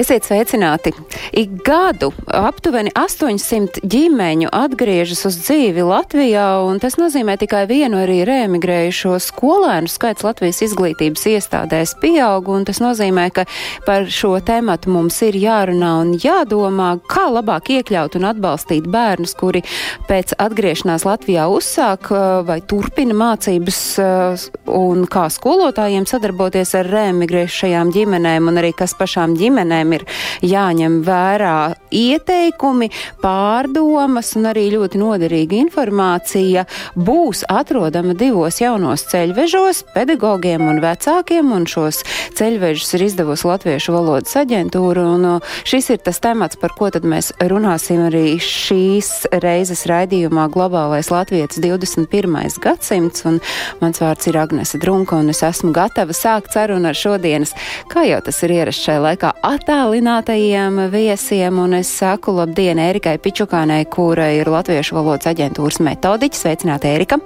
Esiet sveicināti! Ik gadu aptuveni 800 ģimeņu atgriežas uz dzīvi Latvijā, un tas nozīmē tikai vienu arī reemigrējušo skolēnu skaits Latvijas izglītības iestādēs pieaug, un tas nozīmē, ka par šo tēmatu mums ir jārunā un jādomā, kā labāk iekļaut un atbalstīt bērnus, kuri pēc atgriešanās Latvijā uzsāk uh, vai turpina mācības, uh, un kā skolotājiem sadarboties ar reemigrējušajām ģimenēm, un arī kas pašām ģimenēm ir jāņem vērā ieteikumi, pārdomas un arī ļoti noderīga informācija. Būs atrodama divos jaunos ceļvežos pedagogiem un vecākiem, un šos ceļvežus ir izdevusi Latviešu valodas aģentūra, un uh, šis ir tas temats, par ko tad mēs runāsim arī šīs reizes raidījumā Globālais Latvijas 21. gadsimts, un mans vārds ir Agnese Drunka, un es esmu gatava sākt sarunu ar šodienas, kā jau tas ir ierasts šai laikā, attālinātajiem viesiem, un es saku labdien Erikai Pičukānai, kura ir Latviešu valodas aģentūras metodiķis. Sveicināta, Erika!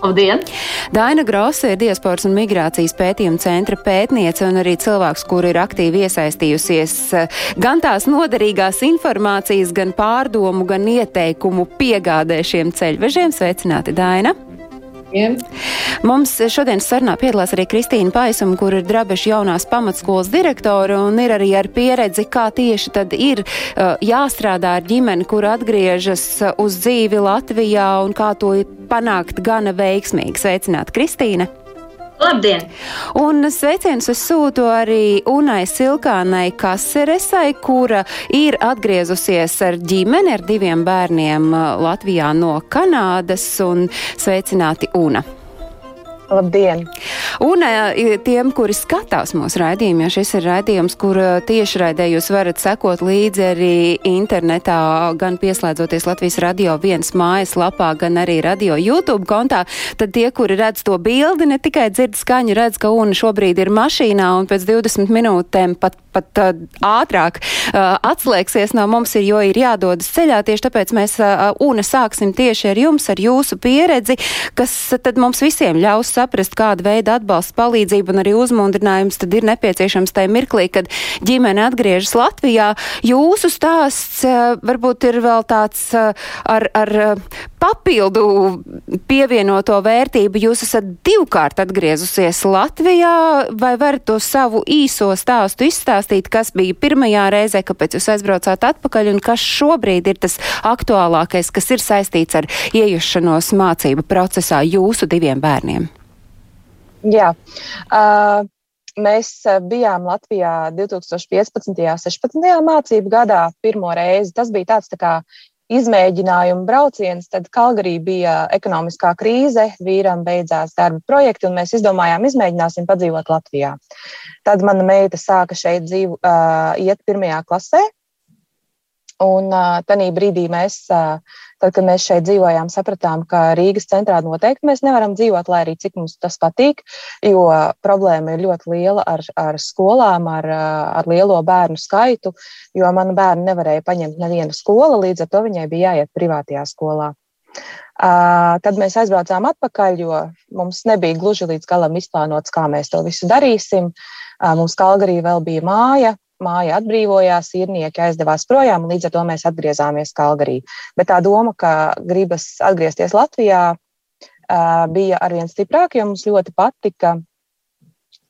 Labdien! Daina Grosa ir diasporas un migrācijas pētījuma centra pētniece un arī cilvēks, kur ir aktīvi iesaistījusies eh, gan tās noderīgās informācijas, gan pārdomu, gan ieteikumu piegādē šiem ceļvežiem. Sveicināti, Daina! Labdien. Mums šodien sarunā piedalās arī Kristīna Paisuma, kur ir Drabeša jaunās pamatskolas direktore un ir arī ar pieredzi, kā tieši tad ir uh, jāstrādā ar ģimeni, kur atgriežas uh, uz dzīvi Latvijā un kā to panākt gana veiksmīgi. Sveicināti, Kristīna! Labdien! Un sveicienus es sūtu arī Unai Silkānai Kaseresai, kura ir atgriezusies ar ģimeni ar diviem bērniem uh, Latvijā no Kanādas un sveicināti Una. Labdien! Un tiem, kuri skatās mūsu raidījumu, jo šis ir raidījums, kur tiešraidē jūs varat sekot līdzi arī internetā, gan pieslēdzoties Latvijas radio viens mājas lapā, gan arī radio YouTube kontā, tad tie, kuri redz to bildi, ne tikai dzird skaņu, redz, ka Una šobrīd ir mašīnā un pēc 20 minūtēm pat, pat uh, ātrāk uh, atslēgsies no mums, ir, jo ir jādodas ceļā. Tieši tāpēc mēs, uh, Una, sāksim tieši ar jums, ar jūsu pieredzi, kas tad mums visiem ļaus saprast, kāda veida atbalsts, palīdzība un arī uzmundrinājums tad ir nepieciešams tajā mirklī, kad ģimene atgriežas Latvijā. Jūsu stāsts uh, varbūt ir vēl tāds uh, ar, ar papildu pievienoto vērtību. Jūs esat divkārt atgriezusies Latvijā, vai varat to savu īso stāstu izstāstīt, kas bija pirmajā reizē, kāpēc jūs aizbraucāt atpakaļ un kas šobrīd ir tas aktuālākais, kas ir saistīts ar iejušanos mācību procesā jūsu diviem bērniem? Jā. Uh, mēs uh, bijām Latvijā 2015. un 16. mācību gadā pirmo reizi. Tas bija tāds tā kā izmēģinājuma brauciens. Tad Kalgarī bija ekonomiskā krīze, vīram beidzās darba projekti, un mēs izdomājām, izmēģināsim padzīvot Latvijā. Tad mana meita sāka šeit dzīvu, uh, iet pirmajā klasē. Un uh, tajā brīdī mēs, uh, tad, kad mēs šeit dzīvojām, sapratām, ka Rīgas centrā noteikti mēs nevaram dzīvot, lai arī cik mums tas patīk, jo problēma ir ļoti liela ar, ar skolām, ar, ar lielo bērnu skaitu, jo manu bērnu nevarēja paņemt neviena skola, līdz ar to viņai bija jāiet privātajā skolā. Uh, tad mēs aizbraucām atpakaļ, jo mums nebija gluži līdz galam izplānots, kā mēs to visu darīsim. Uh, mums Kalgarī vēl bija māja, māja atbrīvojās, īrnieki aizdevās projām, un līdz ar to mēs atgriezāmies Kalgarī. Bet tā doma, ka gribas atgriezties Latvijā, bija arvien stiprāka, jo mums ļoti patika,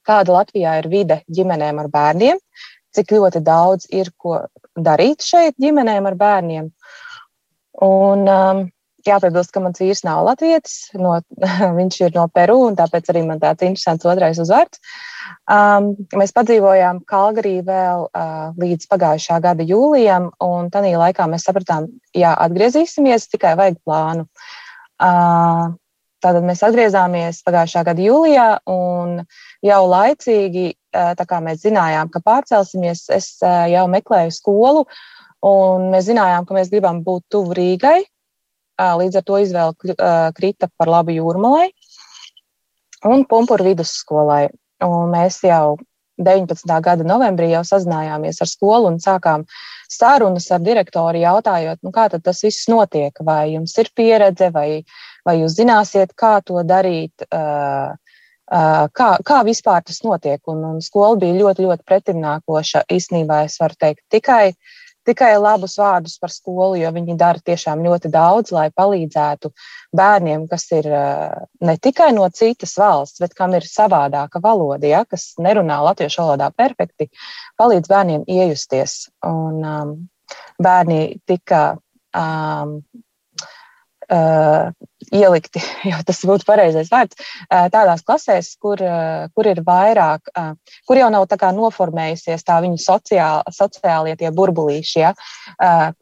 kāda Latvijā ir vide ģimenēm ar bērniem, cik ļoti daudz ir ko darīt šeit ģimenēm ar bērniem. Un, um, jāpiebilst, ka mans vīrs nav latvietis, no, viņš ir no Peru, un tāpēc arī man tāds interesants otrais uzvārds. Um, mēs padzīvojām Kalgarī vēl uh, līdz pagājušā gada jūlijam, un tajā laikā mēs sapratām, jā, atgriezīsimies, tikai vajag plānu. Uh, Tātad mēs atgriezāmies pagājušā gada jūlijā, un jau laicīgi, uh, tā kā mēs zinājām, ka pārcelsimies, es uh, jau meklēju skolu, un mēs zinājām, ka mēs gribam būt tuvu Rīgai. Uh, līdz ar to izvēle krita par labu jūrmalai un pumpuru vidusskolai. Un mēs jau 19. gada novembrī jau sazinājāmies ar skolu un sākām sarunas ar direktoru, jautājot, nu, kā tas viss notiek, vai jums ir pieredze, vai, vai jūs zināsiet, kā to darīt, kā, kā vispār tas notiek. Un, un skola bija ļoti, ļoti pretimnākoša. Īsnībā es varu teikt tikai uh, tikai labus vārdus par skolu, jo viņi dara tiešām ļoti daudz, lai palīdzētu bērniem, kas ir eh, ne tikai no citas valsts, bet kam ir savādāka valoda, ja, kas nerunā latviešu valodā perfekti, palīdz bērniem iejusties. Un, um, bērni tika um, uh, ielikti, jo tas būtu pareizais vārds, tādās klasēs, kur, kur ir vairāk, kur jau nav tā kā noformējusies tā viņu sociāli, sociālie tie burbulīši, ja,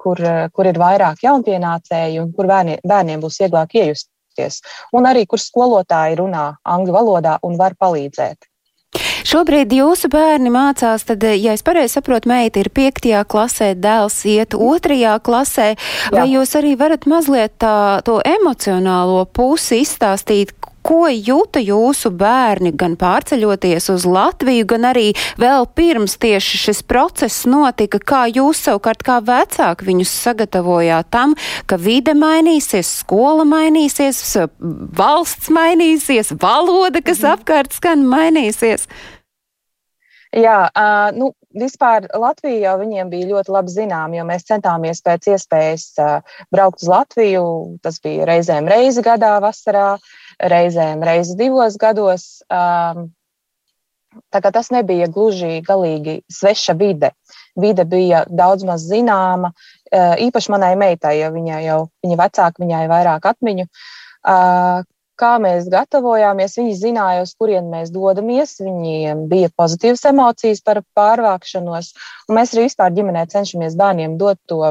kur, kur ir vairāk jaunpienācēju un kur bērni, bērniem būs vieglāk iejusties. Un arī, kur skolotāji runā angļu valodā un var palīdzēt. Šobrīd jūsu bērni mācās, tad, ja es pareizi saprotu, meita ir piektajā klasē, dēls iet otrajā klasē. Vai Jā. jūs arī varat mazliet tā, to emocionālo pusi izstāstīt, ko jūta jūsu bērni, gan pārceļoties uz Latviju, gan arī vēl pirms tieši šis process notika, kā jūs savukārt kā vecāki viņus sagatavojāt tam, ka vide mainīsies, skola mainīsies, valsts mainīsies, valoda, kas mhm. apkārt skan, mainīsies? Jā, uh, nu, vispār Latvija jau viņiem bija ļoti labi zinām, jo mēs centāmies pēc iespējas uh, braukt uz Latviju. Tas bija reizēm reizi gadā, vasarā, reizēm reizi divos gados. Um, tā kā tas nebija gluži galīgi sveša vide. Vide bija daudz maz zināma, uh, īpaši manai meitai, jo viņai jau viņa vecāka, viņai vairāk atmiņu. Kā mēs gatavojāmies. Viņi zināja, uz kurien mēs dodamies. Viņiem bija pozitīvas emocijas par pārvākšanos. Mēs arī vispār ģimenē cenšamies bērniem dot to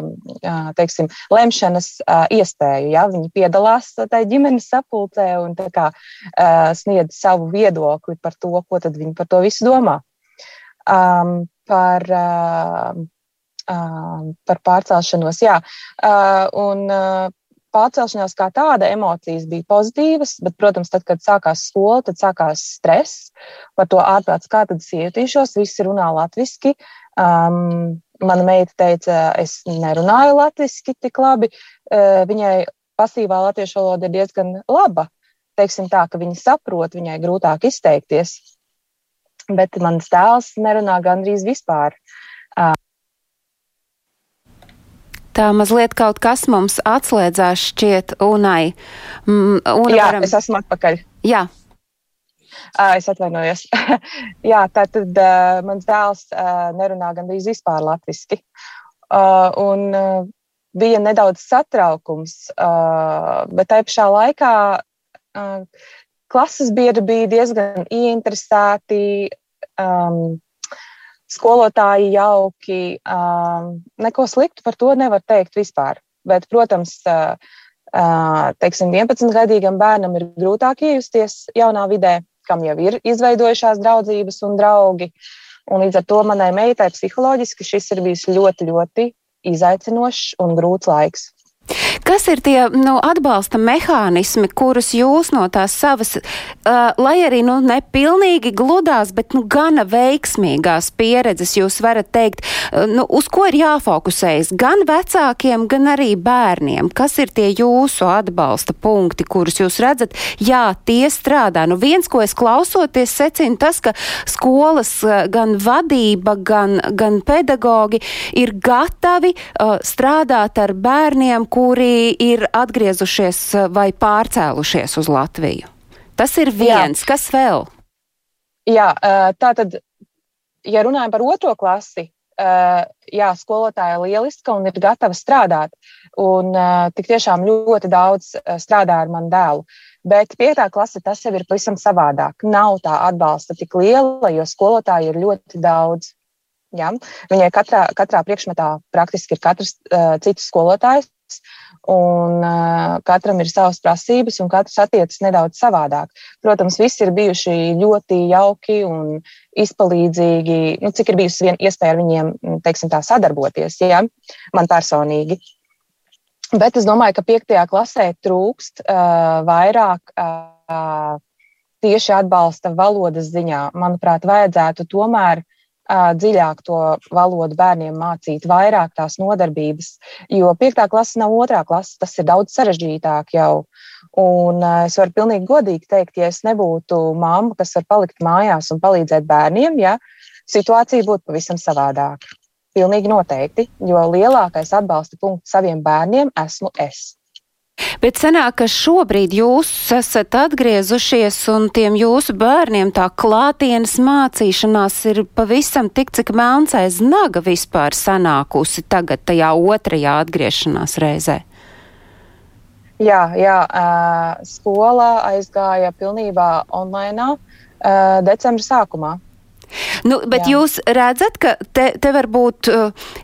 teiksim, lemšanas iespēju. Ja? Viņi piedalās tajā ģimenes sapulcē un kā, sniedz savu viedokli par to, ko viņi par to visu domā. Um, par, uh, par pārcelšanos. Jā, un pārcelšanās kā tāda emocijas bija pozitīvas, bet, protams, tad, kad sākās skola, tad sākās stress par to ārprāts, kā tad es iejutīšos, visi runā latviski. Um, mana meita teica, es nerunāju latviski tik labi. Uh, viņai pasīvā latviešu valoda ir diezgan laba. Teiksim tā, ka viņa saprot, viņai grūtāk izteikties. Bet mans tēls nerunā gandrīz vispār. Uh, Tā mazliet kaut kas mums atslēdzās šķiet unai. Mm, una Jā, varam... es esmu atpakaļ. Jā. Uh, es atvainojos. Jā, tā tad uh, mans dēls uh, nerunā gandrīz vispār latviski. Uh, un uh, bija nedaudz satraukums, uh, bet tajā pašā laikā uh, klases biedri bija diezgan ieinteresēti. Um, skolotāji jauki. Neko sliktu par to nevar teikt vispār. Bet, protams, teiksim, 11-gadīgam bērnam ir grūtāk iejusties jaunā vidē, kam jau ir izveidojušās draudzības un draugi. Un līdz ar to manai meitai psiholoģiski šis ir bijis ļoti, ļoti izaicinošs un grūts laiks. Kas ir tie nu, atbalsta mehānismi, kurus jūs no tās savas, uh, lai arī nu, nepilnīgi gludās, bet nu, gana veiksmīgās pieredzes jūs varat teikt, uh, nu, uz ko ir jāfokusējas gan vecākiem, gan arī bērniem? Kas ir tie jūsu atbalsta punkti, kurus jūs redzat? Jā, tie strādā. Nu, viens, ko es klausoties, secinu tas, ka skolas gan vadība, gan, gan pedagogi ir gatavi uh, strādāt ar bērniem, kuri ir atgriezušies eh, vai pārcēlušies uz Latviju. Tas ir viens, jā. kas vēl? Jā, eh, tā tad, ja runājam par otro klasi, eh, jā, skolotāja lieliska un ir gatava strādāt. Un tik tiešām ļoti daudz strādā ar manu dēlu. Bet pietā klase tas jau ir pavisam savādāk. Nav tā atbalsta tik liela, jo skolotāji ir ļoti daudz. Ja? Viņai katrā, katrā priekšmetā praktiski ir katrs uh, cits skolotājs, un uh, katram ir savas prasības, un katrs attiecas nedaudz savādāk. Protams, visi ir bijuši ļoti jauki un izpalīdzīgi, nu, cik ir bijusi viena iespēja ar viņiem, teiksim, tā sadarboties, ja? man personīgi. Bet es domāju, ka piektajā klasē trūkst uh, vairāk uh, tieši atbalsta valodas ziņā. Manuprāt, vajadzētu tomēr uh, dziļāk to valodu bērniem mācīt, vairāk tās nodarbības, jo piektā klase nav otrā klase, tas ir daudz sarežģītāk jau. Un es varu pilnīgi godīgi teikt, ja es nebūtu mamma, kas var palikt mājās un palīdzēt bērniem, ja situācija būtu pavisam savādāka. Pilnīgi noteikti, jo lielākais atbalsta punkts saviem bērniem esmu es. Bet sanāk, ka šobrīd jūs esat atgriezušies un tiem jūsu bērniem tā klātienes mācīšanās ir pavisam tik, cik melns aiz naga vispār sanākusi tagad tajā otrajā atgriešanās reizē. Jā, jā skolā aizgāja pilnībā online decembra sākumā. Nu, bet Jā. jūs redzat, ka te, te varbūt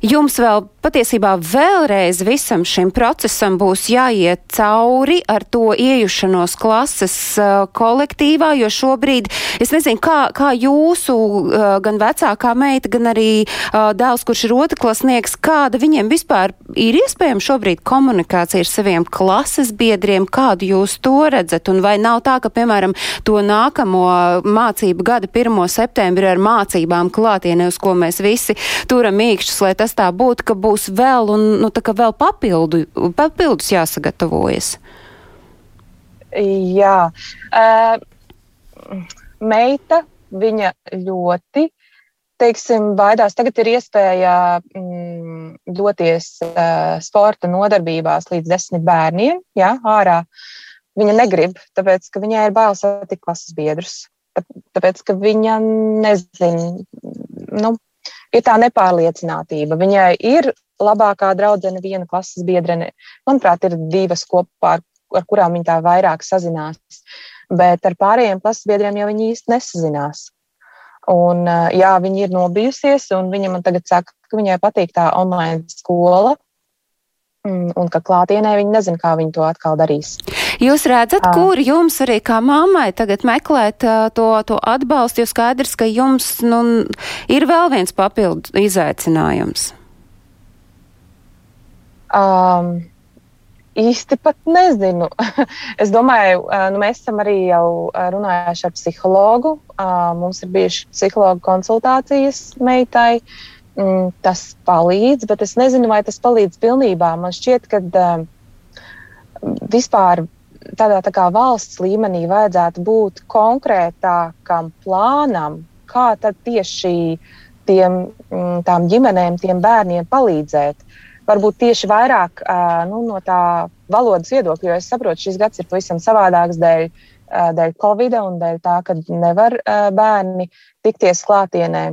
jums vēl patiesībā vēlreiz visam šim procesam būs jāiet cauri ar to iejušanos klases uh, kolektīvā, jo šobrīd es nezinu, kā, kā jūsu uh, gan vecākā meita, gan arī uh, dēls, kurš ir otrklasnieks, kāda viņiem vispār ir iespējama šobrīd komunikācija ar saviem klases biedriem, kādu jūs to redzat, un vai nav tā, ka, piemēram, to nākamo mācību gada 1. septembri ar mācībām klātienē, uz ko mēs visi turam mīkšķus, lai tas tā būtu, ka būs būs vēl, un, nu, tā kā vēl papildu, papildus jāsagatavojas? Jā. Uh, meita, viņa ļoti, teiksim, baidās. Tagad ir iespēja mm, doties uh, sporta nodarbībās līdz desmit bērniem, jā, ārā. Viņa negrib, tāpēc, ka viņai ir bail satikt klases biedrus. Tāpēc, ka viņa nezina, nu, ir tā nepārliecinātība. Viņai ir labākā draudzene, viena klases biedrene. Manuprāt, ir divas kopā, ar, ar kurām viņa tā vairāk sazinās. Bet ar pārējiem klases biedriem jau viņi īsti nesazinās. Un, jā, viņa ir nobijusies, un viņa man tagad saka, ka viņai patīk tā online skola. Mm, un ka klātienē viņi nezina, kā viņi to atkal darīs. Jūs redzat, kur jums arī kā mammai tagad meklēt to, to atbalstu, jo skaidrs, ka jums nu, ir vēl viens papildu izaicinājums. Um, īsti pat nezinu. es domāju, nu, mēs esam arī jau runājuši ar psihologu. Mums ir bijušas psihologa konsultācijas meitai. Mm, tas palīdz, bet es nezinu, vai tas palīdz pilnībā. Man šķiet, ka vispār tādā tā kā valsts līmenī vajadzētu būt konkrētākam plānam, kā tad tieši tiem, mm, tām ģimenēm, tiem bērniem palīdzēt varbūt tieši vairāk nu, no tā valodas viedokļa, jo es saprotu, šis gads ir pavisam savādāks dēļ, dēļ Covid un dēļ tā, ka nevar bērni tikties klātienē.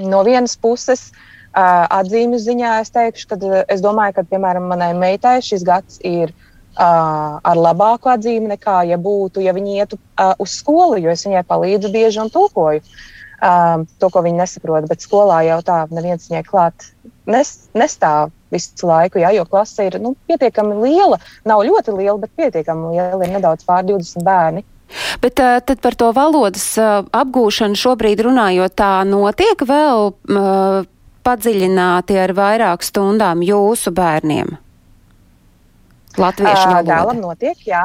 No vienas puses, atzīmju ziņā es teikšu, ka es domāju, ka, piemēram, manai meitai šis gads ir ar labāku atzīmi nekā, ja būtu, ja viņi ietu uz skolu, jo es viņai palīdzu bieži un tulkoju. Um, to, ko viņi nesaprot, bet skolā jau tā, neviens viņai klāt nes, nestāv visu laiku, jā, jo klase ir nu, pietiekami liela. Nav ļoti liela, bet pietiekami liela. Ir nedaudz pār 20 bērni. Bet uh, tad par to valodas uh, apgūšanu šobrīd runājot, tā notiek vēl uh, padziļināti ar vairāk stundām jūsu bērniem? Latviešu valoda. Dēlam notiek, jā.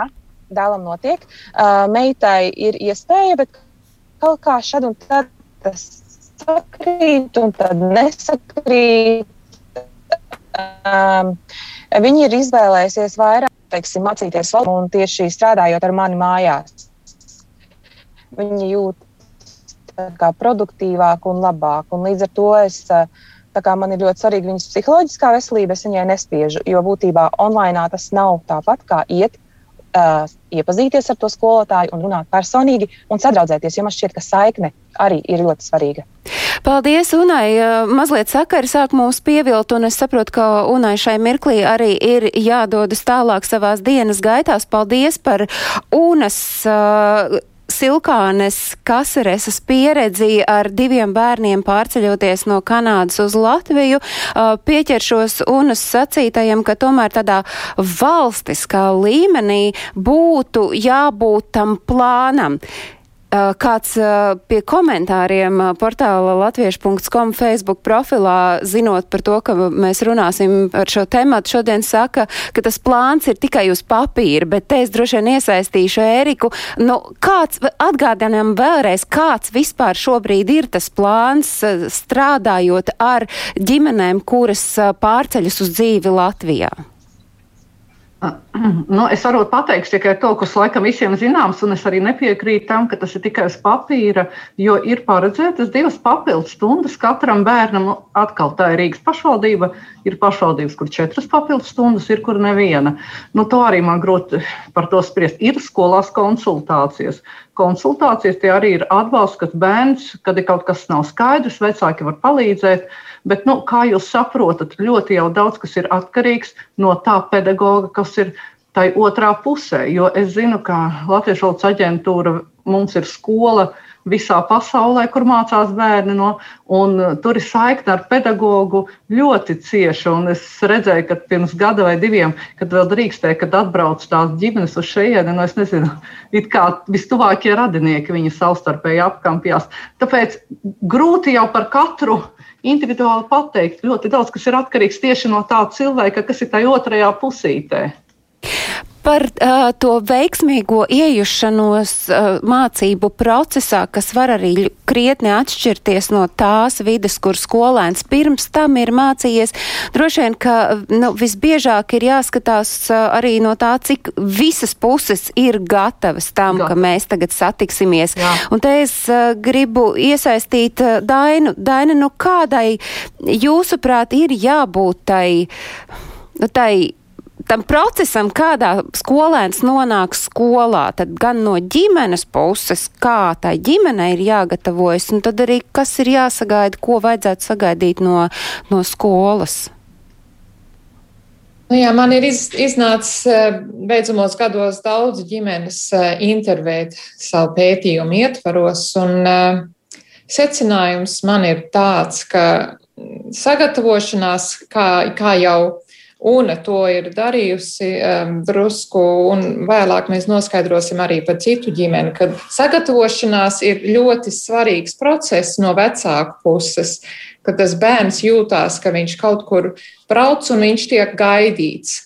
Dēlam notiek. Uh, meitai ir iespēja, bet kaut kā šad un tad tas sakrīt un tad nesakrīt um, viņi ir izvēlējušies vairāk teiksim, mācīties valodu un tieši strādājot ar mani mājās. Viņi jūt produktīvāk un labāk. Un līdz ar to es, man ir ļoti svarīga viņas psiholoģiskā veselība. Es viņai nespiežu, jo būtībā online tas nav tāpat kā iet uh, iepazīties ar to skolotāju un runāt personīgi un sadraudzēties, jo man šķiet, ka saikne arī ir ļoti svarīga. Paldies, Unai. Mazliet sakari sāk mūs pievilt, un es saprotu, ka Unai šai mirklī arī ir jādodas tālāk savās dienas gaitās. Paldies par Unas. Uh, Silkānes Kasereses pieredzi ar diviem bērniem pārceļoties no Kanādas uz Latviju, pieķeršos unas sacītajam, ka tomēr tādā valstiskā līmenī būtu jābūt tam plānam. Kāds pie komentāriem portāla latviešu.com Facebook profilā, zinot par to, ka mēs runāsim par šo tematu, šodien saka, ka tas plāns ir tikai uz papīra, bet te es droši vien iesaistīšu Ēriku. Nu, kāds, atgādinām vēlreiz, kāds vispār šobrīd ir tas plāns strādājot ar ģimenēm, kuras pārceļas uz dzīvi Latvijā? Nu, es varu pateikt tikai to, kas laikam visiem zināms, un es arī nepiekrītu tam, ka tas ir tikai uz papīra, jo ir paredzētas divas papildus stundas katram bērnam. Nu, atkal tā ir Rīgas pašvaldība, ir pašvaldības, kur četras papildus stundas ir, kur neviena. Nu, to arī man grūti par to spriest. Ir skolās konsultācijas. Konsultācijas tie arī ir atbalsts, kad bērns, kad ir kaut kas nav skaidrs, vecāki var palīdzēt. Bet, nu, kā jūs saprotat, ļoti jau daudz kas ir atkarīgs no tā pedagoga, kas ir tai otrā pusē. Jo es zinu, ka Latvijas valsts aģentūra mums ir skola visā pasaulē, kur mācās bērni. No, tur ir saikne ar pedagogu ļoti cieša. Es redzēju, ka pirms gada vai diviem, kad vēl drīkstēja, kad atbrauc tās ģimenes uz šejieni, no es nezinu, it kā vistuvākie radinieki viņi savstarpēji apkampjās. Tāpēc grūti jau par katru individuāli pateikt. Ļoti daudz kas ir atkarīgs tieši no tā cilvēka, kas ir tajā otrajā pusītē par uh, to veiksmīgo iejušanos uh, mācību procesā, kas var arī krietni atšķirties no tās vides, kur skolēns pirms tam ir mācījies. Droši vien, ka nu, visbiežāk ir jāskatās uh, arī no tā, cik visas puses ir gatavas tam, Gatava. ka mēs tagad satiksimies. Jā. Un te es uh, gribu iesaistīt uh, Dainu. Daina, nu kādai jūsuprāt ir jābūt tai, nu, tai tam procesam, kādā skolēns nonāk skolā, tad gan no ģimenes puses, kā tai ģimenei ir jāgatavojas, un tad arī kas ir jāsagaida, ko vajadzētu sagaidīt no, no skolas. Nu jā, man ir iz, iznācis eh, beidzamos gados daudz ģimenes eh, intervēt savu pētījumu ietvaros, un uh, secinājums man ir tāds, ka sagatavošanās, kā, kā jau Un to ir darījusi um, drusku, un vēlāk mēs noskaidrosim arī par citu ģimeni, ka sagatavošanās ir ļoti svarīgs process no vecāku puses, ka tas bērns jūtās, ka viņš kaut kur brauc un viņš tiek gaidīts.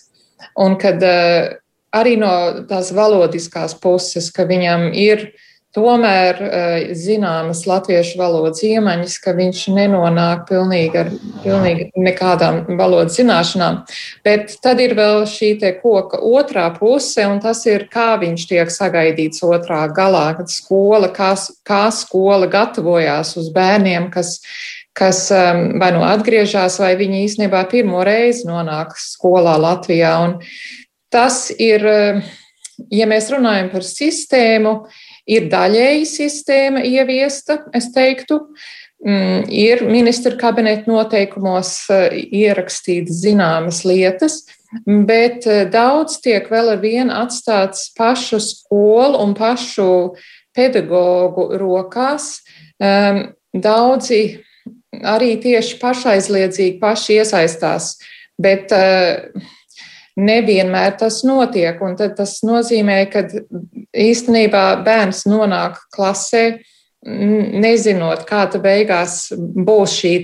Un kad uh, arī no tās valodiskās puses, ka viņam ir ielikās, tomēr eh, zināmas latviešu valodas iemaņas, ka viņš nenonāk pilnīgi ar pilnīgi nekādām valodas zināšanām. Bet tad ir vēl šī koka otrā puse, un tas ir, kā viņš tiek sagaidīts otrā galā, kad skola, kā, kā skola gatavojās uz bērniem, kas kas um, vai nu atgriežas, vai viņi īstenībā pirmo reizi nonāk skolā Latvijā. Un tas ir, eh, ja mēs runājam par sistēmu, uh, Ir daļēji sistēma ieviesta, es teiktu. Mm, ir ministra kabineta noteikumos eh, ierakstītas zināmas lietas, bet eh, daudz tiek vēl ar vienu atstāts pašu skolu un pašu pedagoģu rokās. Ehm, daudzi arī tieši pašaizliedzīgi paši iesaistās, bet uh, nevienmēr tas notiek. Tas nozīmē, ka īstenībā bērns nonāk klasē, nezinot, kāda beigās būs šī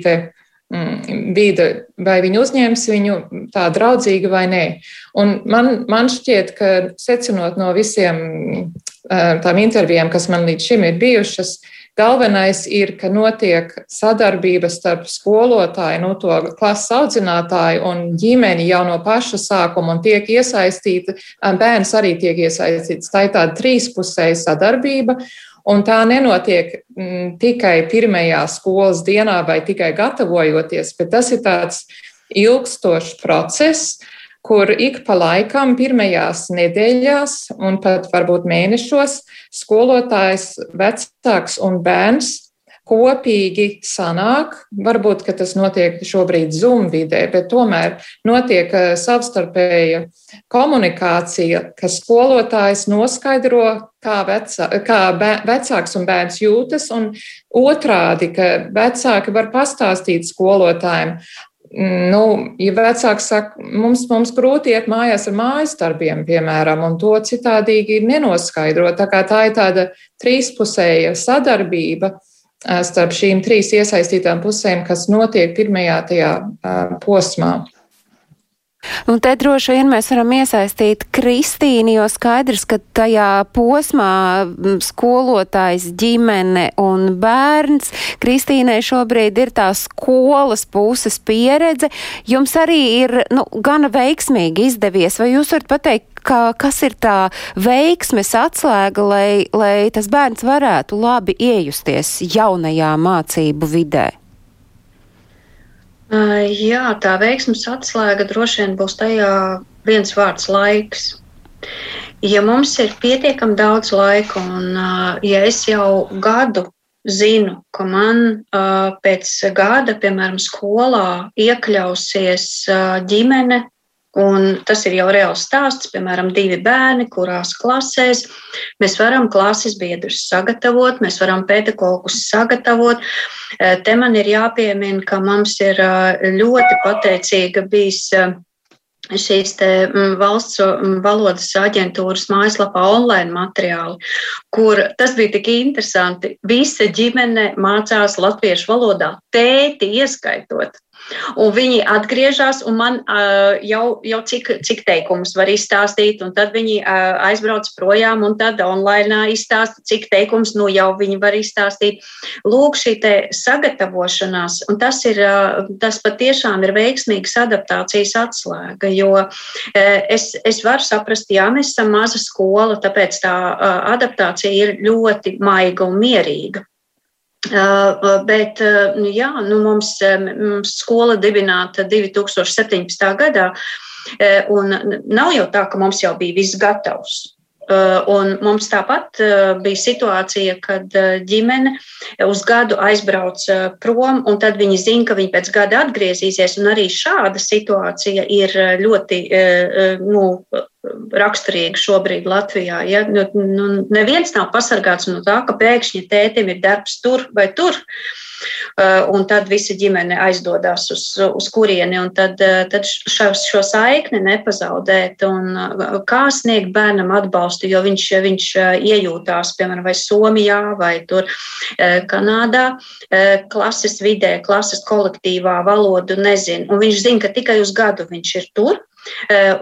vide, vai viņi uzņems viņu tā draudzīgi vai nē. Un man, man šķiet, ka secinot no visiem tām intervijām, kas man līdz šim ir bijušas, Galvenais ir, ka notiek sadarbība starp skolotāju, no nu, to klases audzinātāju un ģimeni jau no paša sākuma un tiek iesaistīta, bērns arī tiek iesaistīts. Tā ir tāda trīspusēja sadarbība. Un tā nenotiek m, tikai pirmajā skolas dienā vai tikai gatavojoties, bet tas ir tāds ilgstošs process, kur ik pa laikam, pirmajās nedēļās un pat varbūt mēnešos, skolotājs, vecāks un bērns kopīgi sanāk. Varbūt tas notiek šobrīd Zoom vidē, bet tomēr notiek eh, savstarpēja komunikācija, ka skolotājs noskaidro, kā, vecā, kā vecāks un bērns jūtas, un otrādi, ka vecāki var pastāstīt skolotājiem, nu, ja vecāks saka, mums, mums grūti iet mājās ar mājas darbiem, piemēram, un to citādīgi ir nenoskaidrot. Tā tā ir tāda trīspusēja sadarbība starp šīm trīs iesaistītām pusēm, kas notiek pirmajā tajā posmā. Un te droši vien mēs varam iesaistīt Kristīnu, jo skaidrs, ka tajā posmā skolotājs, ģimene un bērns, Kristīnai šobrīd ir tā skolas puses pieredze. Jums arī ir, nu, gana veiksmīgi izdevies, vai jūs varat pateikt, ka, kas ir tā veiksmes atslēga, lai, lai tas bērns varētu labi iejusties jaunajā mācību vidē? Jā, tā veiksmes atslēga droši vien būs tajā viens vārds laiks. Ja mums ir pietiekami daudz laika, un ja es jau gadu zinu, ka man pēc gada, piemēram, skolā iekļausies ģimene, Un tas ir jau reāls stāsts, piemēram, divi bērni, kurās klasēs mēs varam klases biedrus sagatavot, mēs varam pedagogus sagatavot. Eh, te man ir jāpiemina, ka mums ir eh, ļoti pateicīga bijis eh, šīs mm, valsts mm, valodas aģentūras mājaslapā online materiāli, kur tas bija tik interesanti. Visa ģimene mācās latviešu valodā, tēti ieskaitot. Un viņi atgriežas, un man uh, jau, jau cik, cik teikumus var izstāstīt, un tad viņi uh, aizbrauc projām, un tad online izstāsta, cik teikumus nu jau viņi var izstāstīt. Lūk, šī sagatavošanās, un tas, ir, uh, tas patiešām ir veiksmīgas adaptācijas atslēga, jo uh, es, es varu saprast, jā, mēs esam maza skola, tāpēc tā uh, adaptācija ir ļoti maiga un mierīga. Uh, bet uh, nu jā, nu mums, mums skola dibināta 2017. gadā, un nav jau tā, ka mums jau bija viss gatavs. Uh, un mums tāpat uh, bija situācija, kad uh, ģimene uz gadu aizbrauc prom, un tad viņi zina, ka viņi pēc gada atgriezīsies. Arī šāda situācija ir ļoti nu, raksturīga šobrīd Latvijā. Ja? Nu, nu, neviens nav pasargāts no tā, ka pēkšņi tētim ir darbs tur vai tur. Uh, Eh, un tad visa ģimene aizdodas uz, uz kurieni, un tad, eh, tad šo, šo saikni nepazaudēt, un eh, kā sniegt bērnam atbalstu, jo viņš, viņš iejūtās, piemēram, vai Somijā, vai tur Kanādā, klases vidē, klases kolektīvā valodu nezin, un viņš zina, ka tikai uz gadu viņš ir tur,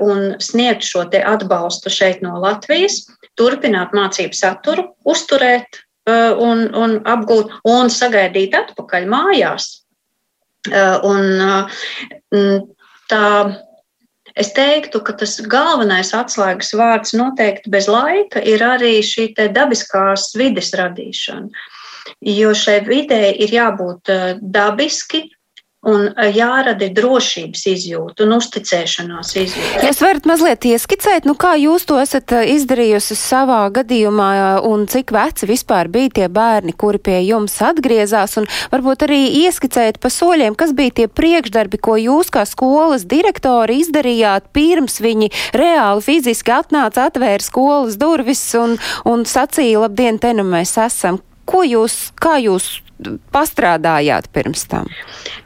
un sniegt šo atbalstu šeit no Latvijas, turpināt mācību saturu, uzturēt un, un apgūt un sagaidīt atpakaļ mājās. Uh, un, uh, tā, es teiktu, ka tas galvenais atslēgas vārds noteikti bez laika ir arī šī dabiskās vides radīšana. Jo šai vidē ir jābūt dabiski, un eh, jārada drošības izjūta un uzticēšanās izjūta. Jūs varat mazliet ieskicēt, nu kā jūs to esat eh, izdarījusi savā gadījumā un cik veci vispār bija tie bērni, kuri pie jums atgriezās un varbūt arī ieskicēt pa soļiem, kas bija tie priekšdarbi, ko jūs kā skolas direktori izdarījāt pirms viņi reāli fiziski atnāca, atvēra skolas durvis un, un sacīja, labdien, te nu mēs esam. Ko jūs, kā jūs pastrādājāt pirms tam?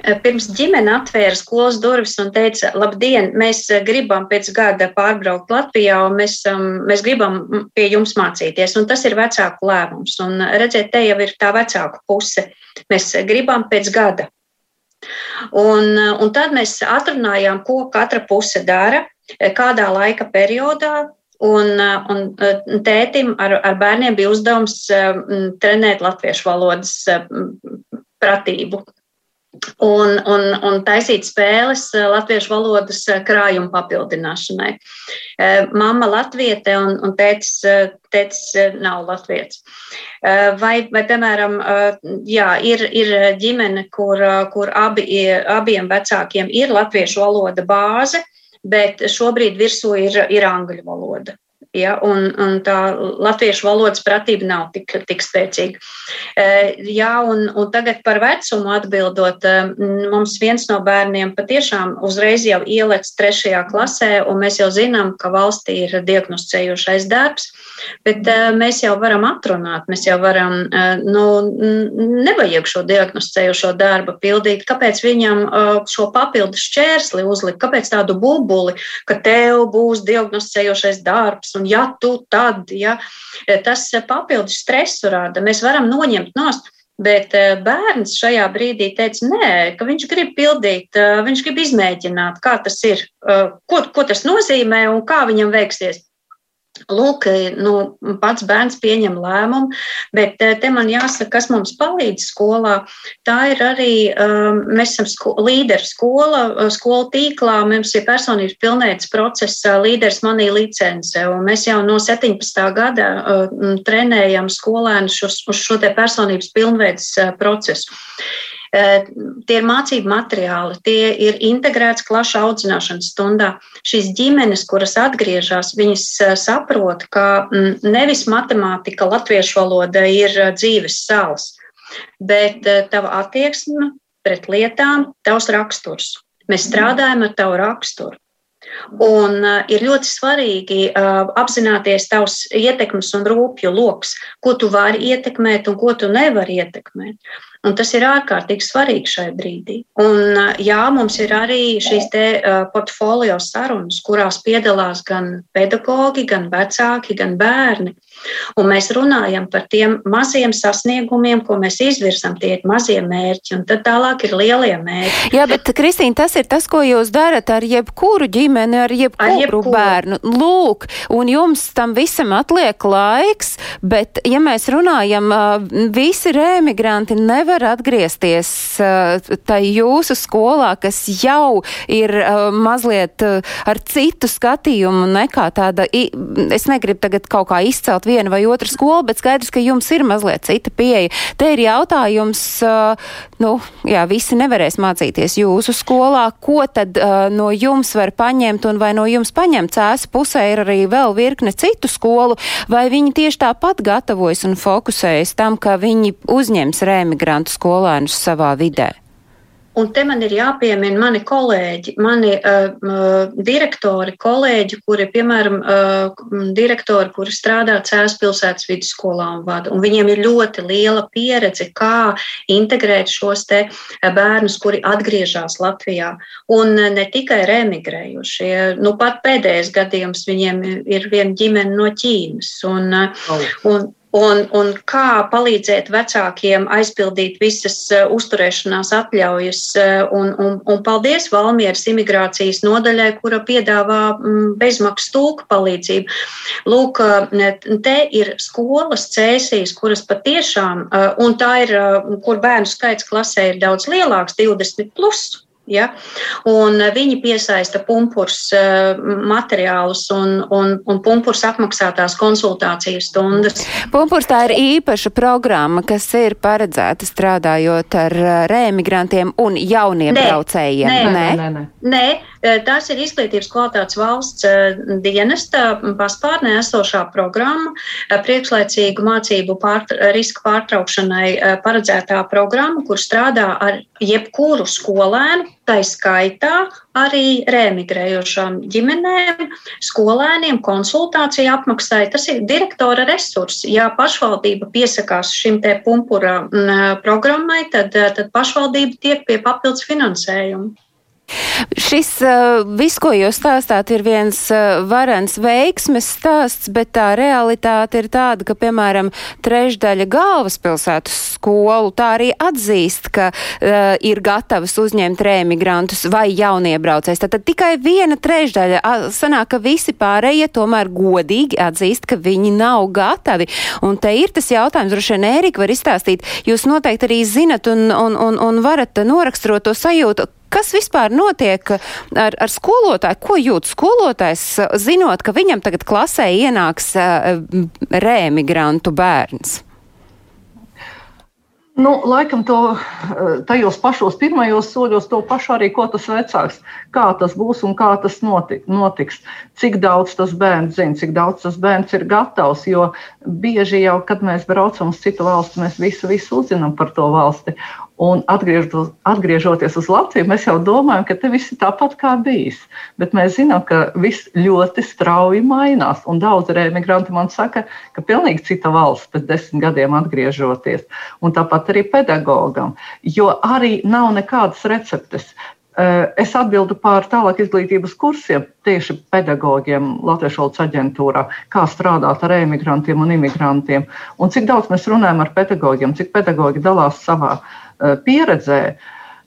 Eh, pirms ģimene atvēra skolas durvis un teica, labdien, mēs eh, gribam pēc gada pārbraukt Latvijā un mēs, mēs gribam pie jums mācīties. Un tas ir vecāku lēmums. Un redziet, te jau ir tā vecāku puse. Mēs gribam pēc gada. Un, un tad mēs atrunājām, ko katra puse dara, eh, kādā laika periodā, Un, un tētim ar, ar bērniem bija uzdevums trenēt latviešu valodas pratību. Un, un, un taisīt spēles latviešu valodas krājuma papildināšanai. Mama latviete un, un tētis, tētis nav latviets. Vai, vai piemēram, jā, ir, ir ģimene, kur, kur abi, abiem vecākiem ir latviešu valoda bāze, bet šobrīd virsū ir, ir angļu valoda. Ja, un, un tā latviešu valodas pratība nav tik, tik spēcīga. Jā, un, un tagad par vecumu atbildot, mums viens no bērniem patiešām uzreiz jau ielec trešajā klasē, un mēs jau zinām, ka valstī ir diagnosticējušais darbs, bet mēs jau varam atrunāt, mēs jau varam, nu, nevajag šo diagnosticējušo darbu pildīt, kāpēc viņam šo papildus šķērsli uzlikt, kāpēc tādu bubuli, ka tev būs diagnosticējošais darbs, un ja tu tad, ja tas papildus stresu rada, mēs varam noņemt nost. Bet bērns šajā brīdī teica, nē, ka viņš grib pildīt, viņš grib izmēģināt, kā tas ir, ko, ko tas nozīmē un kā viņam veiksies. Lūk, nu, pats bērns pieņem lēmumu, bet eh, te man jāsaka, kas mums palīdz skolā. Tā ir arī, um, mēs esam sko līderi skola, skola tīklā, mums ir personības pilnveids procesa līderis manī licence, un mēs jau no 17. gada trenējam skolēnus uz, uz šo te personības pilnveids procesu. Tie ir mācību materiāli, tie ir integrēts klašu audzināšanas stundā. Šīs ģimenes, kuras atgriežas, viņas saprot, ka nevis matemātika, latviešu valoda ir dzīves sāls, bet tava attieksme pret lietām, tavs raksturs. Mēs strādājam ar tavu raksturu. Un uh, ir ļoti svarīgi uh, apzināties tavs ietekmes un rūpju lokus, ko tu vari ietekmēt un ko tu nevari ietekmēt. Un tas ir ārkārtīgi svarīgi šai brīdī. Un, jā, mums ir arī šīs te portfolio sarunas, kurās piedalās gan pedagogi, gan vecāki, gan bērni. Un mēs runājam par tiem maziem sasniegumiem, ko mēs izvirzam, tie ir mazie mērķi, un tad tālāk ir lielie mērķi. Jā, bet, Kristīna, tas ir tas, ko jūs darat ar jebkuru ģimeni, ar jebkuru, ar jebkuru. bērnu. Lūk, un jums tam visam atliek laiks, bet, ja mēs runājam, visi remigranti nevar atgriezties tai jūsu skolā, kas jau ir mazliet ar citu skatījumu nekā tāda, es negribu tagad kaut kā izcelt vienu vai otru skolu, bet skaidrs, ka jums ir mazliet cita pieeja. Te ir jautājums, nu, jā, visi nevarēs mācīties jūsu skolā, ko tad no jums var paņemt un vai no jums paņemt cēs pusē ir arī vēl virkne citu skolu, vai viņi tieši tāpat gatavojas un fokusējas tam, ka viņi uzņems remigrantu migrantu skolēnus savā vidē? Un te man ir jāpiemina mani kolēģi, mani uh, direktori, kolēģi, kuri, piemēram, uh, direktori, kuri strādā Cēlā pilsētas vidusskolā un vada. Un viņiem ir ļoti liela pieredze, kā integrēt šos te bērnus, kuri atgriežas Latvijā. Un ne tikai remigrējušie. Nu, pat pēdējais gadījums viņiem ir viena ģimene no Ķīnas. Un, oh. un, Un, un kā palīdzēt vecākiem aizpildīt visas uh, uzturēšanās atļaujas. Uh, un, un, un paldies Valmieras imigrācijas nodaļai, kura piedāvā um, bezmaksas tulku palīdzību. Lūk, uh, te ir skolas cēsīs, kuras patiešām, un tā ir, kur bērnu skaits klasē ir daudz lielāks, 20 plus Ja? Un viņi piesaista pumpurs eh, materiālus un, un, un pumpurs apmaksātās konsultāciju stundas. Pumpurs tā ir īpaša programma, kas ir paredzēta strādājot ar eh, rēmigrantiem un jauniem nē, braucējiem. Nē, nē, nē. nē. nē eh, tās ir izglītības kvalitātes valsts dienesta paspārnē esošā programma, priekšlaicīgu mācību pār, riska pārtraukšanai paredzētā programma, kur strādā ar jebkuru skolēnu Tā skaitā arī remigrējošām ģimenēm, skolēniem konsultāciju apmaksai. Tas ir direktora resurss. Ja pašvaldība piesakās šim te pumpura programmai, tad, tad pašvaldība tiek pie papildus finansējuma. Šis uh, viss, ko jūs stāstāt, ir viens uh, varens veiksmes stāsts, bet tā realitāte ir tāda, ka, piemēram, trešdaļa galvaspilsētas skolu tā arī atzīst, ka uh, ir gatavas uzņemt rēmigrantus vai jauniebraucējs. Tad, tad tikai viena trešdaļa sanāk, ka visi pārējie tomēr godīgi atzīst, ka viņi nav gatavi. Un te ir tas jautājums, droši vien Ērika var izstāstīt. Jūs noteikti arī zinat un, un, un, un varat noraksturot to sajūtu, Kas vispār notiek ar, ar skolotāju? Ko jūt skolotājs, zinot, ka viņam tagad klasē ienāks uh, rēmigrantu bērns? Nu, laikam to tajos pašos pirmajos soļos, to pašu arī, ko tas vecāks, kā tas būs un kā tas notiks. Cik daudz tas bērns zina, cik daudz tas bērns ir gatavs. Jo bieži jau, kad mēs braucam uz citu valsti, mēs visu, visu uzzinām par to valsti. Un atgriežoties uz Latviju, mēs jau domājam, ka te viss ir tāpat kā bijis. Bet mēs zinām, ka viss ļoti strauji mainās. Un daudz emigranti man saka, ka pilnīgi cita valsts pēc desmit gadiem atgriežoties. Un tāpat arī pedagogam. Jo arī nav nekādas receptes. Eh, es atbildu par tālāk izglītības kursiem tieši pedagogiem Latvijas valsts aģentūrā, kā strādāt ar emigrantiem un imigrantiem. Un cik daudz mēs runājam ar pedagogiem, cik pedagogi dalās savā uh, pieredzē,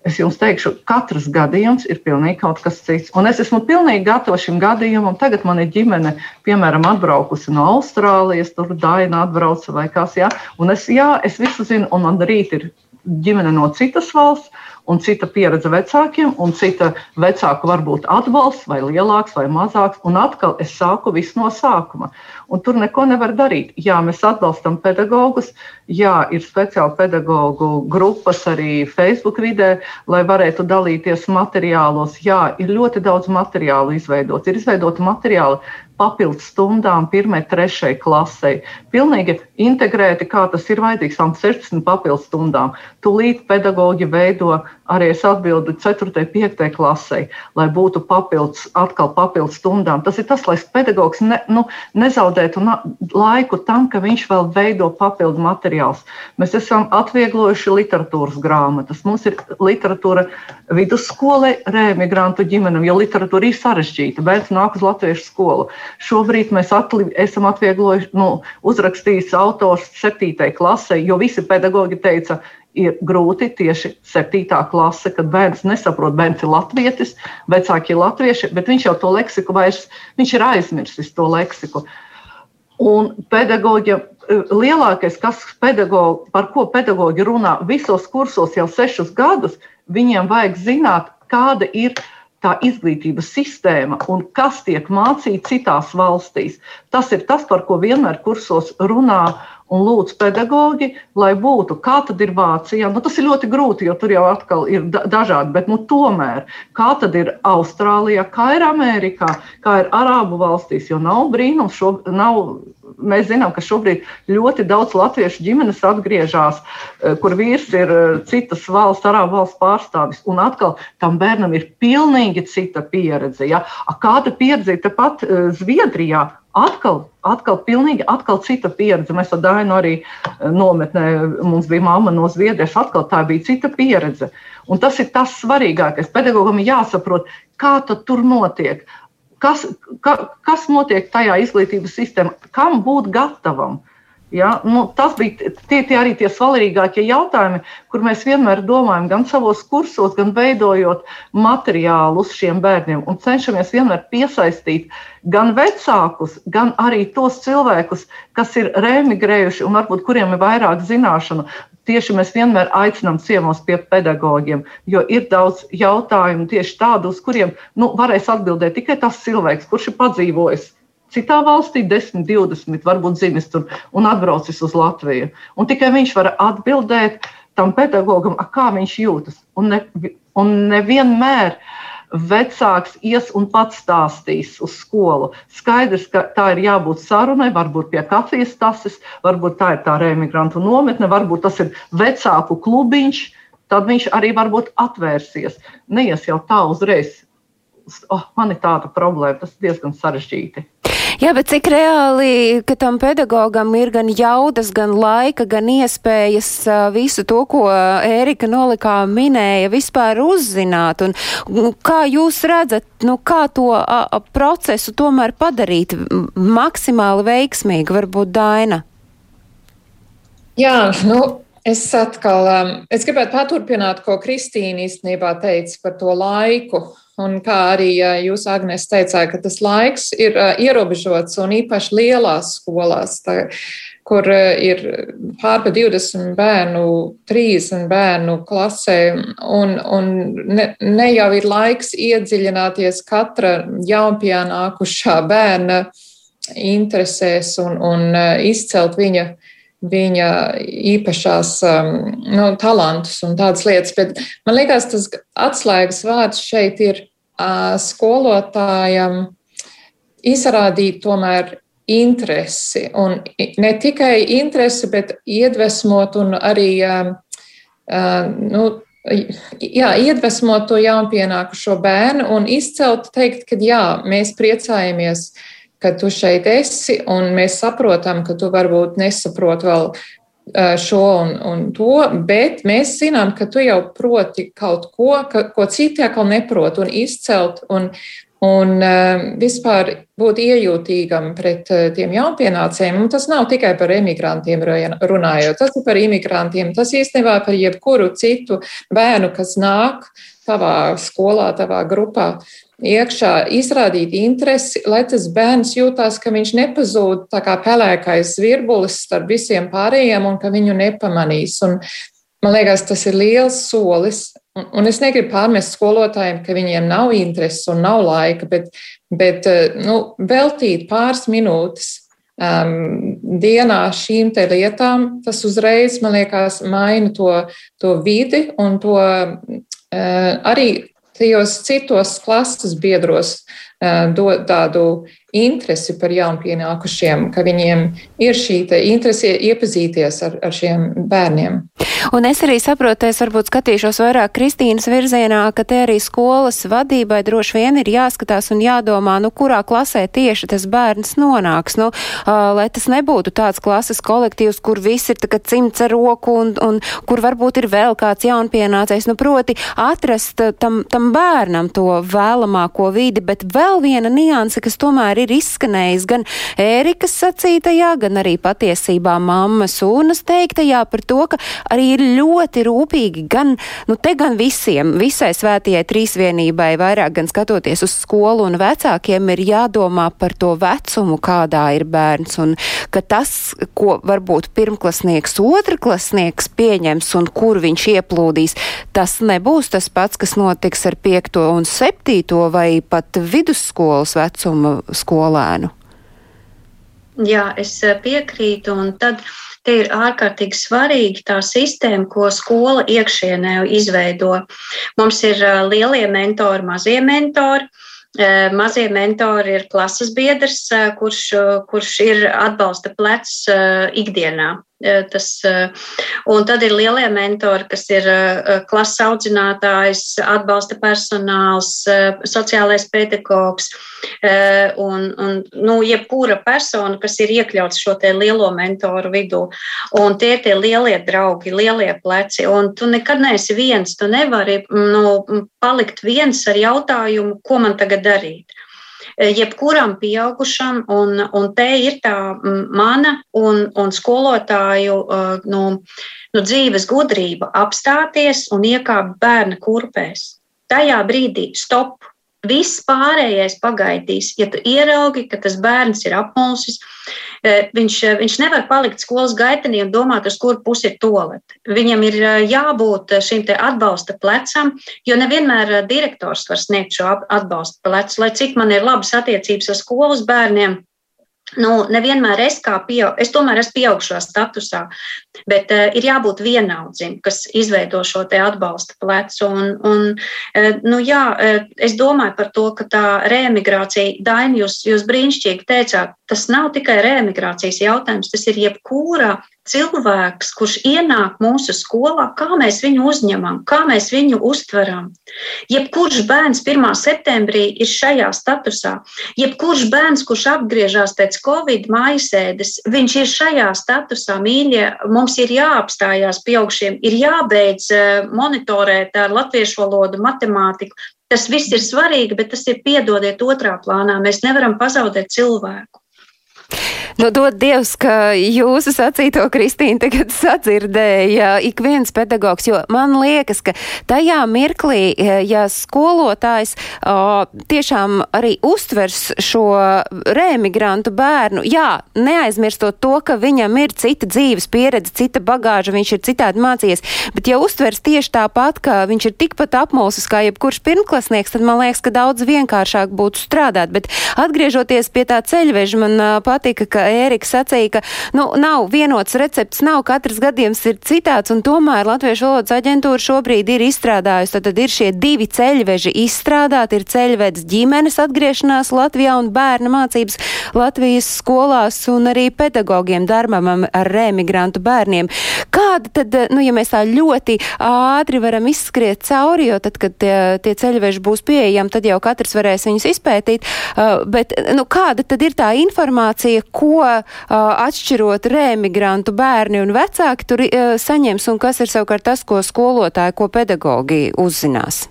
es jums teikšu, katrs gadījums ir pilnīgi kaut kas cits. Un es esmu pilnīgi gatavs šim gadījumam. Tagad man ir ģimene, piemēram, atbraukusi no Austrālijas, tur Daina atbrauca vai kas, jā. Un es, jā, es visu zinu, un man rīt ir ģimene no citas valsts un cita pieredze vecākiem, un cita vecāku varbūt atbalsts, vai lielāks vai mazāks. Un atkal es sāku visu no sākuma. Un tur neko nevar darīt. Jā, mēs atbalstam pedagogus, jā, ir speciāli pedagoģu grupas arī Facebook vidē, lai varētu dalīties materiālos. Jā, ir ļoti daudz materiālu izveidots. Ir izveidoti materiāli papildus stundām, pirmai, trešai klasei. Pilnīgi integrēti, kā tas ir vajadzīgs, tam 16 papildus stundām. Tūlīt pedagoģi veido arī es atbildu 4. un 5. klasei, lai būtu papildus, atkal papildus stundām. Tas ir tas, lai pedagogs ne, nu, nezaudētu laiku tam, ka viņš vēl veido papildu materiālus. Mēs esam atvieglojuši literatūras grāmatas. Mums ir literatūra vidusskolai, rēmigrantu ģimenēm, jo literatūra ir sarežģīta. Bērns nāk uz latviešu skolu. Šobrīd mēs atli, esam atvieglojuši, nu, uzrakstījis autors septītai klasē, jo visi pedagoģi teica, ir grūti tieši septītā klase, kad bērns nesaprot, bērns ir latvietis, vecāki ir latvieši, bet viņš jau to leksiku vairs, viņš ir aizmirsis to leksiku. Un pedagoģa lielākais, kas pedagogi, par ko pedagoģi runā visos kursos jau sešus gadus, viņiem vajag zināt, kāda ir tā izglītības sistēma un kas tiek mācīts citās valstīs. Tas ir tas, par ko vienmēr kursos runā un lūdz pedagoģi, lai būtu, kā tad ir Vācijā. Nu, tas ir ļoti grūti, jo tur jau atkal ir dažādi, bet nu, tomēr, kā tad ir Austrālijā, kā ir Amerikā, kā ir Arābu valstīs, jo nav brīnums, šo, nav, mēs zinām, ka šobrīd ļoti daudz latviešu ģimenes atgriežas, eh, kur vīrs ir eh, citas valsts, Arābu valsts pārstāvis, un atkal tam bērnam ir pilnīgi cita pieredze. Ja? Kāda pieredze ir tepat eh, Zviedrijā? Atkal, atkal, pilnīgi atkal cita pieredze. Mēs ar Dainu arī nometnē, mums bija mamma no Zviedrijas, atkal tā bija cita pieredze. Un tas ir tas svarīgākais. Pedagogam ir jāsaprot, kā tur notiek, kas, ka, kas notiek tajā izglītības sistēmā, kam būt gatavam. Ja? Nu, tas bija tie, tie arī tie svarīgākie jautājumi, kur mēs vienmēr domājam, gan savos kursos, gan veidojot materiālu uz šiem bērniem un cenšamies vienmēr piesaistīt gan vecākus, gan arī tos cilvēkus, kas ir remigrējuši un varbūt kuriem ir vairāk zināšanu. Tieši mēs vienmēr aicinām ciemos pie pedagogiem, jo ir daudz jautājumu tieši tādu, uz kuriem nu, varēs atbildēt tikai tas cilvēks, kurš ir padzīvojis citā valstī, 10, 20, varbūt dzimis tur un atbraucis uz Latviju. Un tikai viņš var atbildēt tam pedagogam, kā viņš jūtas. Un, ne, un nevienmēr vecāks ies un pats stāstīs uz skolu. Skaidrs, ka tā ir jābūt sarunai, varbūt pie kafijas tases, varbūt tā ir tā remigrantu nometne, varbūt tas ir vecāku klubiņš. Tad viņš arī varbūt atvērsies. Neies jau tā uzreiz. Oh, man ir tāda problēma, tas ir diezgan sarežģīti. Jā, bet cik reāli, ka tam pedagogam ir gan jaudas, gan laika, gan iespējas visu to, ko Ērika nolikā minēja, vispār uzzināt? Un kā jūs redzat, nu, kā to a, a, procesu tomēr padarīt maksimāli veiksmīgu, varbūt Daina? Jā, nu, Es atkal, es gribētu paturpināt, ko Kristīna īstenībā teica par to laiku. Un kā arī jūs, Agnēs, teicāt, ka tas laiks ir ierobežots un īpaši lielās skolās, tā, kur ir pārpa 20 bērnu, 30 bērnu klasē, un, un ne, ne jau ir laiks iedziļināties katra jaunpienākušā bērna interesēs un, un izcelt viņa viņa īpašās um, nu, talantus un tādas lietas. Bet man liekas, tas atslēgas vārds šeit ir skolotājam izrādīt tomēr interesi. Un ne tikai interesi, bet iedvesmot un arī nu, jā, iedvesmot to jaunpienākušo bērnu un izcelt, teikt, ka jā, mēs priecājamies, ka tu šeit esi, un mēs saprotam, ka tu varbūt nesaproti vēl šo un, un to, bet mēs zinām, ka tu jau proti kaut ko, ka, ko citi atkal neprot, un izcelt un, un vispār būt iejūtīgam pret tiem jaunpienācējiem. Un tas nav tikai par emigrantiem runājot, tas ir par imigrantiem, tas īstenībā par jebkuru citu bērnu, kas nāk tavā skolā, tavā grupā iekšā, izrādīt interesi, lai tas bērns jūtās, ka viņš nepazūd tā kā pelēkais virbulis starp visiem pārējiem un ka viņu nepamanīs. Un, man liekas, tas ir liels solis. Un, un es negribu pārmest skolotājiem, ka viņiem nav intereses un nav laika, bet, bet nu, veltīt pāris minūtes um, dienā šīm lietām, tas uzreiz, man liekas, maina to, to vidi un to uh, arī tajos citos klases biedros dod tādu interesi par jaunpienākušiem, ka viņiem ir šī interese iepazīties ar, ar šiem bērniem. Un es arī saprotu, es varbūt skatīšos vairāk Kristīnas virzienā, ka te arī skolas vadībai droši vien ir jāskatās un jādomā, nu, kurā klasē tieši tas bērns nonāks. Nu, uh, lai tas nebūtu tāds klases kolektīvs, kur viss ir cimts ar roku un, un kur varbūt ir vēl kāds jaunpienācējs. Nu, proti atrast tam, tam bērnam to vēlamāko vidi, bet vēl viena nianse, kas tomēr ir izskanējis gan Ērikas sacītajā, gan arī patiesībā mammas unas teiktajā par to, ka arī ir ļoti rūpīgi gan, nu te gan visiem, visai svētajai trīsvienībai, vairāk gan skatoties uz skolu un vecākiem, ir jādomā par to vecumu, kādā ir bērns, un ka tas, ko varbūt pirmklasnieks, otrklasnieks pieņems un kur viņš ieplūdīs, tas nebūs tas pats, kas notiks ar piekto un septīto vai pat vidusskolas vecuma skolēnu? Jā, es eh, piekrītu, un tad te ir ārkārtīgi svarīgi tā sistēma, ko skola iekšienē izveido. Mums ir eh, lielie mentori, mazie mentori. Eh, mazie mentori ir klases biedrs, kurš, kurš ir atbalsta plecs ikdienā. Eh, tas, eh, un tad ir lielie mentori, kas ir eh, klases audzinātājs, atbalsta personāls, sociālais pedagogs un, un nu, jebkura persona, kas ir iekļauts šo lielo mentoru vidū. Un tie ir tie lielie draugi, lielie pleci. Un tu nekad neesi viens, tu nevari nu, palikt viens ar jautājumu, ko man tagad darīt. Eh, jebkuram pieaugušam, un, un te ir tā mana un, un skolotāju eh, nu, nu, dzīves gudrība apstāties un iekāpt bērna kurpēs. Tajā brīdī stop, Viss pārējais pagaidīs. Ja tu ieraugi, ka tas bērns ir apmulsis, eh, viņš, eh, viņš nevar palikt skolas gaitenī un domāt, uz kuru pusi ir tolete. Viņam ir eh, jābūt šim atbalsta plecam, jo nevienmēr direktors var sniegt šo atbalsta plecu. Lai cik man ir labas attiecības ar skolas bērniem, Nu, nevienmēr es kā pieaug, es tomēr esmu pieaugušā statusā, bet uh, ir jābūt vienaudzim, kas izveido šo te atbalsta plecu. Un, un, uh, nu, jā, uh, es domāju par to, ka tā reemigrācija, Daini, jūs, jūs brīnišķīgi teicāt, tas nav tikai reemigrācijas jautājums, tas ir jebkura cilvēks, kurš ienāk mūsu skolā, kā mēs viņu uzņemam, kā mēs viņu uztveram. Jebkurš bērns 1. septembrī ir šajā statusā. Jebkurš bērns, kurš atgriežas pēc Covid mājasēdes, viņš ir šajā statusā. Mīļie, mums ir jāapstājās pieaugšiem, ir jābeidz eh, monitorēt ar latviešu valodu, matemātiku. Tas viss ir svarīgi, bet tas ir piedodiet otrā plānā. Mēs nevaram pazaudēt cilvēku. Nu, dod Dievs, ka jūsu sacīto Kristīna tagad sadzirdēja ik viens pedagogs, jo man liekas, ka tajā mirklī, eh, ja skolotājs o, tiešām arī uztvers šo reemigrantu bērnu, jā, neaizmirstot to, ka viņam ir cita dzīves pieredze, cita bagāža, viņš ir citādi mācījies, bet ja uztvers tieši tāpat, ka viņš ir tikpat apmulsis kā jebkurš pirmklasnieks, tad man liekas, ka daudz vienkāršāk būtu strādāt. Bet atgriežoties pie tā ceļveža, man patika, ka Ērika sacīja, ka nu, nav vienots recepts, nav katrs gadījums ir citāds, un tomēr Latviešu valodas aģentūra šobrīd ir izstrādājusi, tad, tad ir šie divi ceļveži izstrādāti, ir ceļvedis ģimenes atgriešanās Latvijā un bērna mācības Latvijas skolās un arī pedagogiem darbam ar remigrantu bērniem. Kāda tad, nu, ja mēs tā ļoti ātri varam izskriet cauri, jo tad, kad tie, tie ceļveži būs pieejami, tad jau katrs varēs viņus izpētīt, uh, bet, nu, kāda tad ir tā informācija, ko uh, atšķirot remigrantu bērni un vecāki tur uh, saņems un kas ir savukārt tas, ko skolotāji, ko pedagogi uzzinās?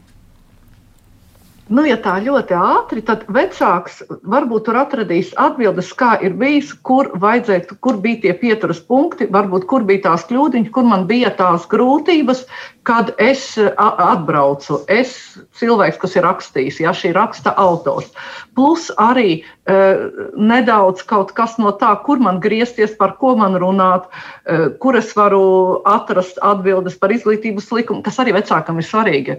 Nu, ja tā ļoti ātri, tad vecāks varbūt tur atradīs atbildes, kā ir bijis, kur kur bija tie pieturas punkti, varbūt kur bija tās kļūdiņas, kur man bija tās grūtības, kad es atbraucu. Es cilvēks, kas ir rakstījis, ja šī raksta autors. Plus arī uh, nedaudz kaut kas no tā, kur man griezties, par ko man runāt, uh, kur es varu atrast atbildes par izglītības likumu, kas arī vecākam ir svarīgi.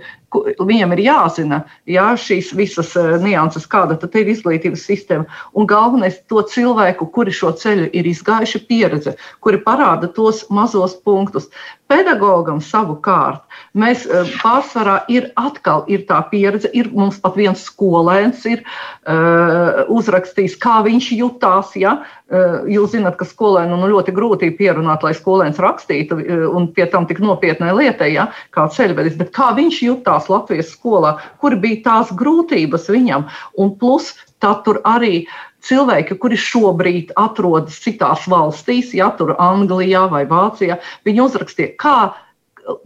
Viņam ir jāzina, ja šīs visas uh, nianses, kāda ir izglītības sistēma. Un galvenais to cilvēku, kuri šo ceļu ir izgājuši, pieredze, kuri parāda tos mazos punktus. Pedagogam savukārt mēs pārsvarā ir atkal ir tā pieredze, ir mums pat viens skolēns ir uh, uzrakstījis, kā viņš jutās. Ja? Uh, jūs zināt, ka skolēnu nu, ļoti grūti pierunāt, lai skolēns rakstītu, un pie tam tik nopietnai lietai, ja? kā ceļvedis, bet kā viņš jutās Latvijas skolā, kur bija tās grūtības viņam, un plus tā tur arī cilvēki, kuri šobrīd atrodas citās valstīs, ja tur Anglijā vai Vācijā, viņi uzrakstīja, kā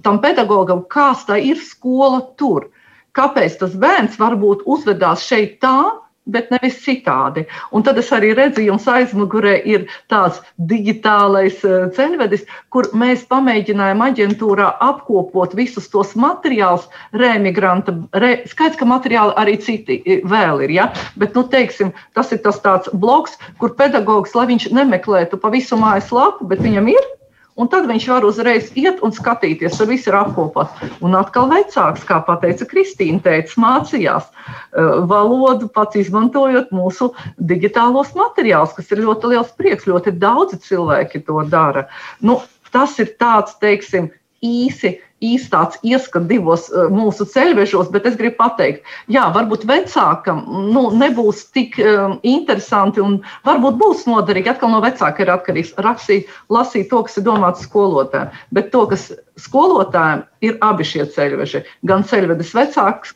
tam pedagogam, kāds tā ir skola tur. Kāpēc tas bērns varbūt uzvedās šeit tā, bet nevis citādi. Un tad es arī redzu, jums aizmugurē ir tāds digitālais eh, ceļvedis, kur mēs pamēģinājām aģentūrā apkopot visus tos materiālus, remigranta. Re, skaidrs, ka materiāli arī citi eh, vēl ir, ja? bet, nu, teiksim, tas ir tas tāds bloks, kur pedagogs, lai viņš nemeklētu pa visu mājas lapu, bet viņam ir Un tad viņš var uzreiz iet un skatīties, tur viss ir apkopots. Un atkal vecāks, kā teica Kristīna, teica, mācījās uh, valodu pats izmantojot mūsu digitālos materiālus, kas ir ļoti liels prieks. Ļoti daudzi cilvēki to dara. Nu, tas ir tāds, teiksim, īsi īsti tāds ieskats divos uh, mūsu ceļvežos, bet es gribu pateikt, jā, varbūt vecākam nu, nebūs tik um, interesanti un varbūt būs noderīgi. Atkal no vecāka ir atkarīgs rakstīt, lasīt to, kas ir domāts skolotājiem. Bet to, kas skolotājiem ir abi šie ceļveži. Gan ceļvedes vecāks,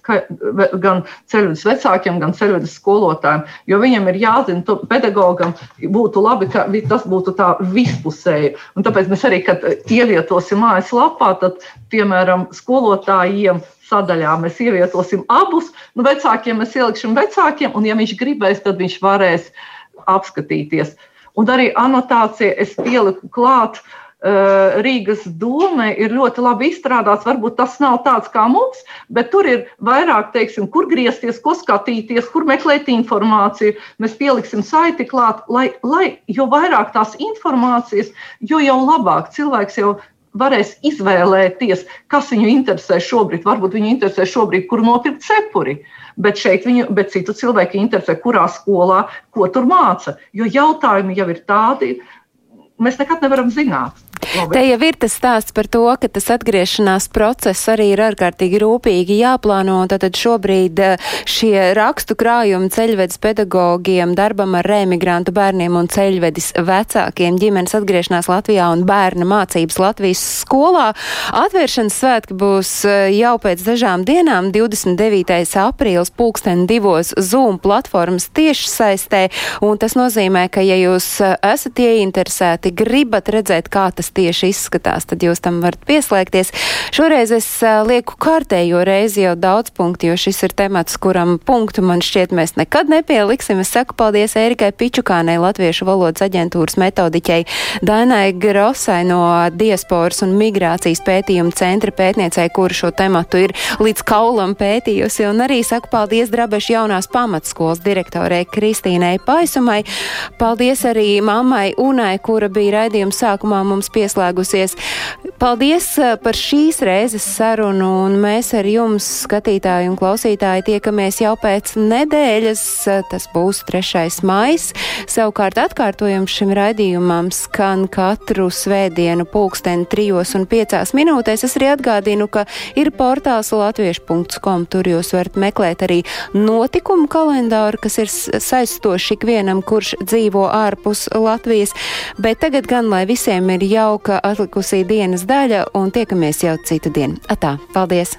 gan ceļvedes vecākiem, gan ceļvedes skolotājiem. Jo viņam ir jāzina, to pedagogam būtu labi, ka tas būtu tā vispusēji. Un tāpēc mēs arī, kad ievietosim mājaslapā, tad, piemēram, skolotājiem sadaļā mēs ievietosim abus. Nu, vecākiem mēs ieliksim vecākiem, un, ja viņš gribēs, tad viņš varēs apskatīties. Un arī anotācija es pieliku klāt uh, Rīgas doma ir ļoti labi izstrādāts. Varbūt tas nav tāds kā mums, bet tur ir vairāk, teiksim, kur griezties, ko skatīties, kur meklēt informāciju. Mēs pieliksim saiti klāt, lai, lai jo vairāk tās informācijas, jo jau labāk cilvēks jau varēs izvēlēties, kas viņu interesē šobrīd. Varbūt viņu interesē šobrīd, kur nopirkt cepuri, bet šeit viņu, bet citu cilvēku interesē, kurā skolā, ko tur māca. Jo jautājumi jau ir tādi, mēs nekad nevaram zināt. Labi. Te jau ir tas stāsts par to, ka tas atgriešanās process arī ir ārkārtīgi rūpīgi jāplāno, un tad šobrīd eh, šie rakstu krājumi ceļvedis pedagogiem, darbam ar remigrantu bērniem un ceļvedis vecākiem ģimenes atgriešanās Latvijā un bērna mācības Latvijas skolā. Atvēršanas svētki būs eh, jau pēc dažām dienām, 29. aprīlis, pulksten divos Zoom platformas tieši saistē, un tas nozīmē, ka ja jūs eh, esat ieinteresēti, gribat redzēt, kā tas tieši izskatās, tad jūs tam varat pieslēgties. Šoreiz es lieku kārtējo reizi jau daudz punktu, jo šis ir temats, kuram punktu man šķiet mēs nekad nepieliksim. Es saku paldies Ērikai Pičukānei, Latviešu valodas aģentūras metodiķei, Dainai Grosai no diasporas un migrācijas pētījuma centra pētniecei, kuru šo tematu ir līdz kaulam pētījusi, un arī saku paldies Drabešu jaunās pamatskolas direktorei Kristīnai Paisumai. Paldies arī mammai Unai, kura bija raidījuma sākumā mums pie pieslēgusies. Paldies uh, par šīs reizes sarunu, un mēs ar jums, skatītāji un klausītāji, tiekamies jau pēc nedēļas. Tas būs 3. mais. Savukārt atkārtojums šim raidījumam skan katru svētdienu pulksteni 3 un 5 minūtēs. Es arī atgādinu, ka ir portāls latviešu.com. Tur jūs varat meklēt arī notikumu kalendāru, kas ir saistoši ikvienam, kurš dzīvo ārpus Latvijas. Bet tagad gan, lai visiem ir jauka atlikusī dienas daļa un tiekamies jau citu dienu. Atā, paldies!